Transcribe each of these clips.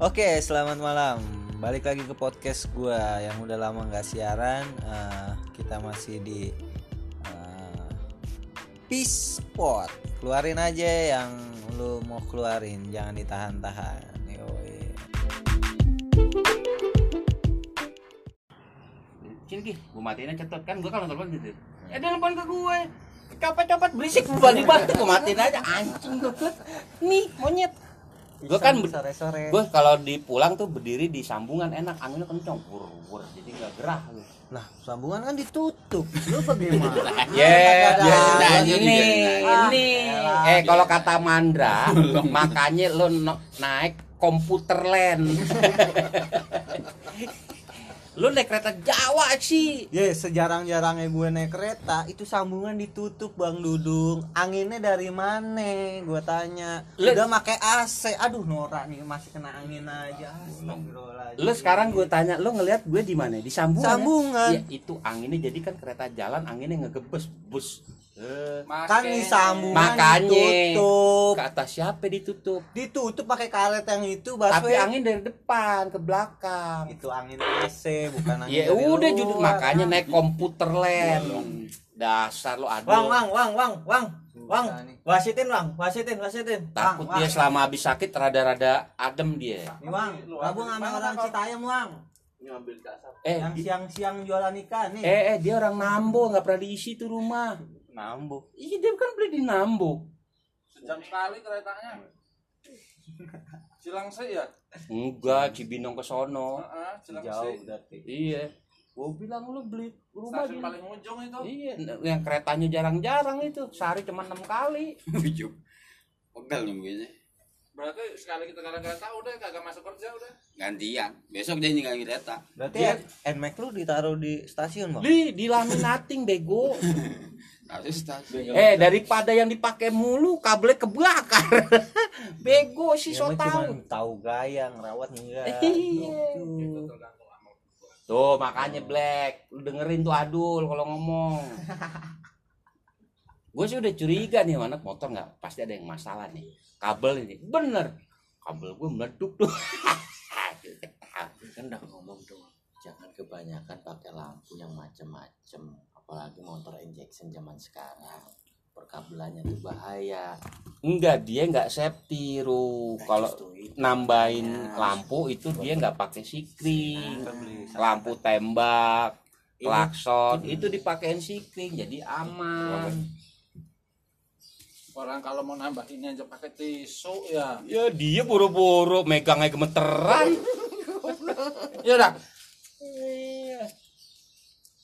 Oke, selamat malam. Balik lagi ke podcast gua yang udah lama nggak siaran. Eh, kita masih di eh, Peace Spot. Keluarin aja yang lu mau keluarin, jangan ditahan-tahan. Sini Ki, gue matiin aja cetot kan gue kalau telepon gitu. Eh dia nelfon ke gue. Copot-copot berisik balik balik gue matiin aja anjing gue. Nih monyet. Gue kan sore-sore. gue kalau di pulang tuh berdiri di sambungan enak anginnya kencang wur wur jadi nggak gerah lu. Nah, sambungan kan ditutup. Lu bagaimana? Ya, ada ya, aja ini, Ah, ini. elah. Eh, kalau kata Mandra, makanya lo no- naik komputer land. lo naik kereta Jawa sih. Ya, sejarang-jarangnya gue naik kereta itu sambungan ditutup Bang Dudung. Anginnya dari mana? Gue tanya. Lu- Udah pakai AC. Aduh, norak nih masih kena angin aja. Lo sekarang gue tanya, lo ngelihat gue di mana? Di sambungan. ya? Sambungan. Iya, itu anginnya jadi kan kereta jalan anginnya ngegebes bus. Kan di sambungan Makanya. ditutup. ke atas siapa ditutup? Ditutup pakai karet yang itu, Tapi angin dari depan ke belakang. itu angin AC bukan angin Ya dari udah judul makanya naik komputer land. Dasar lo aduh. Wang, wang, wang, wang, wang, wang, wasitin, wang, wasitin, wasitin. Takut Wang, dia wang. selama habis sakit rada-rada adem dia. Nih, wang, gabung sama orang Citayam, wang. Eh, Yang siang-siang jualan ikan nih. eh, eh dia orang Nambo nggak pernah diisi tuh rumah. Nambuk. Iya dia kan beli di Nambo. Sejam sekali keretanya. Cilangse ya? Enggak, Cibinong ke sono. Heeh, Cilangse. Jauh berarti. Iya. Gua bilang lu beli rumah Stasiun di paling ujung itu. Iya, yang keretanya jarang-jarang itu. Sehari cuma enam kali. Ujuk. Pegal nungguinnya. Berarti sekali kita kadang kereta udah kagak masuk kerja udah. Gantian. Besok dia ninggalin kereta. Berarti Dia- NMAX lu ditaruh di stasiun, Bang? Li, di laminating bego. Eh, daripada yang dipakai mulu kabelnya kebakar. bego sih Ya so cuman tahu gaya ngerawat enggak. Iya. Tuh makanya Black, lu dengerin tuh Adul kalau ngomong. Gue sih udah curiga nih anak motor nggak pasti ada yang masalah nih. Kabel ini bener, kabel gue meleduk tuh. kan udah ngomong tuh jangan kebanyakan pakai lampu yang macem-macem apalagi motor injection zaman sekarang perkabelannya tuh bahaya Enggak dia nggak safety ru. Nah, Kalau nambahin Ya. lampu itu dia nggak pakai sikring, beli lampu tembak, klakson itu dipakein sikring jadi aman. Orang kalau mau nambah ini aja pakai tisu ya. Ya dia buru-buru megangnya gemeteran. Ya udah.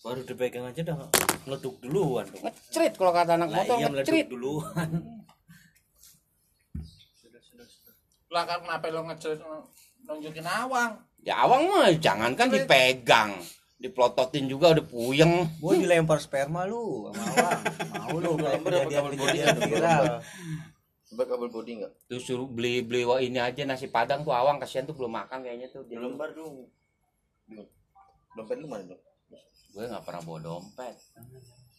Baru dipegang aja udah meleduk duluan tuh Ngecrit kalau kata anak lah motor iya ngecrit. duluan Lah kan kenapa lo ngejerit nunjukin awang? Ya awang mah jangankan dipegang, diplototin juga udah puyeng. Gua dilempar sperma lu sama Awang. Mau lu kayak kejadian-kejadian viral. Coba kabel body enggak? Tuh suruh beli beli wah ini aja nasi padang tuh awang kasihan tuh belum makan kayaknya tuh. Dia Lembar dong. Dompet lu mana dong? Gue nggak pernah bawa dompet.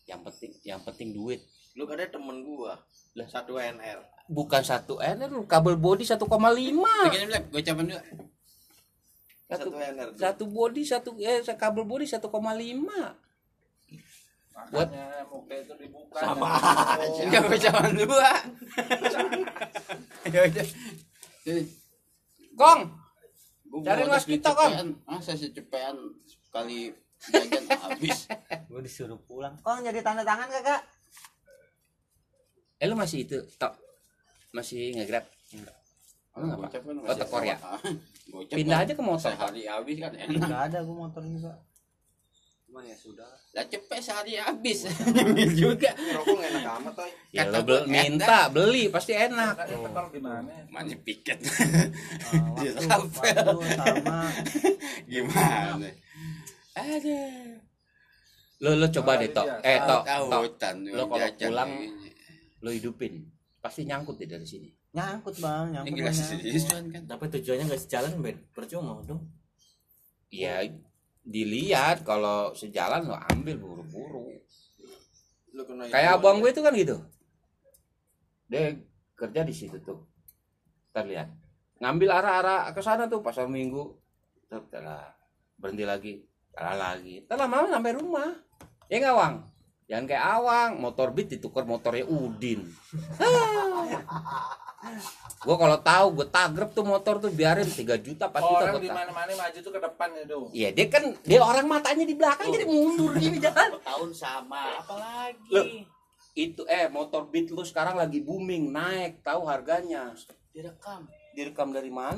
Yang penting yang penting duit. Lu kan ada temen gua. Lah. Satu NR. Bukan satu N lu kabel body 1,5. Begini Black, gue capan juga. Satu, Satu NR. satu body satu eh kabel body 1,5. Makanya muka itu dibuka. Sama jangan aja. Enggak gue dua. Kong, Cari mas kita, cepean. Ah, saya secepean sekali jajan habis. Gua disuruh pulang. Kong jadi tanda tangan kagak? eh lu masih itu tok masih nge-grab? Enggak. Lu nggak apa? Kan Oh, tekor ya? Pindah kan aja ke motor. Sehari habis kan enak. Enggak ada gua motor juga. Cuman ya sudah. Lah cepet sehari habis. juga. Rokok enak amat, Toy. Ya lu bel- minta beli pasti enak. Gimana? Mana piket. Ah, waktu sama Gimana? Ada. Lo lo coba deh tok. Eh tok, tok. Lo kalau pulang, ini. Lo hidupin. Pasti nyangkut deh dari sini. nyangkut bang, Ini nyangkut. banyak. seriusan kan. tapi tujuannya nggak sejalan ben percuma dong Ya dilihat kalau sejalan lo ambil buru-buru. Kayak abang gue itu kan gitu. Dia kerja di situ tuh. Terlihat. ngambil arah-arah ke sana tuh pasar minggu telah berhenti lagi telah lagi telah lama sampai rumah ya nggak wang jangan kayak awang motor beat ditukar motornya udin gue kalau tahu gue tagrep tuh motor tuh biarin 3 juta 4 juta Orang di tagrep. mana-mana maju tuh ke depan ya do. Iya dia kan dia orang matanya di belakang jadi mundur gini jalan. tahun sama apalagi Loh. Itu eh motor beat lu sekarang lagi booming naik tahu harganya. direkam Direkam dari mana?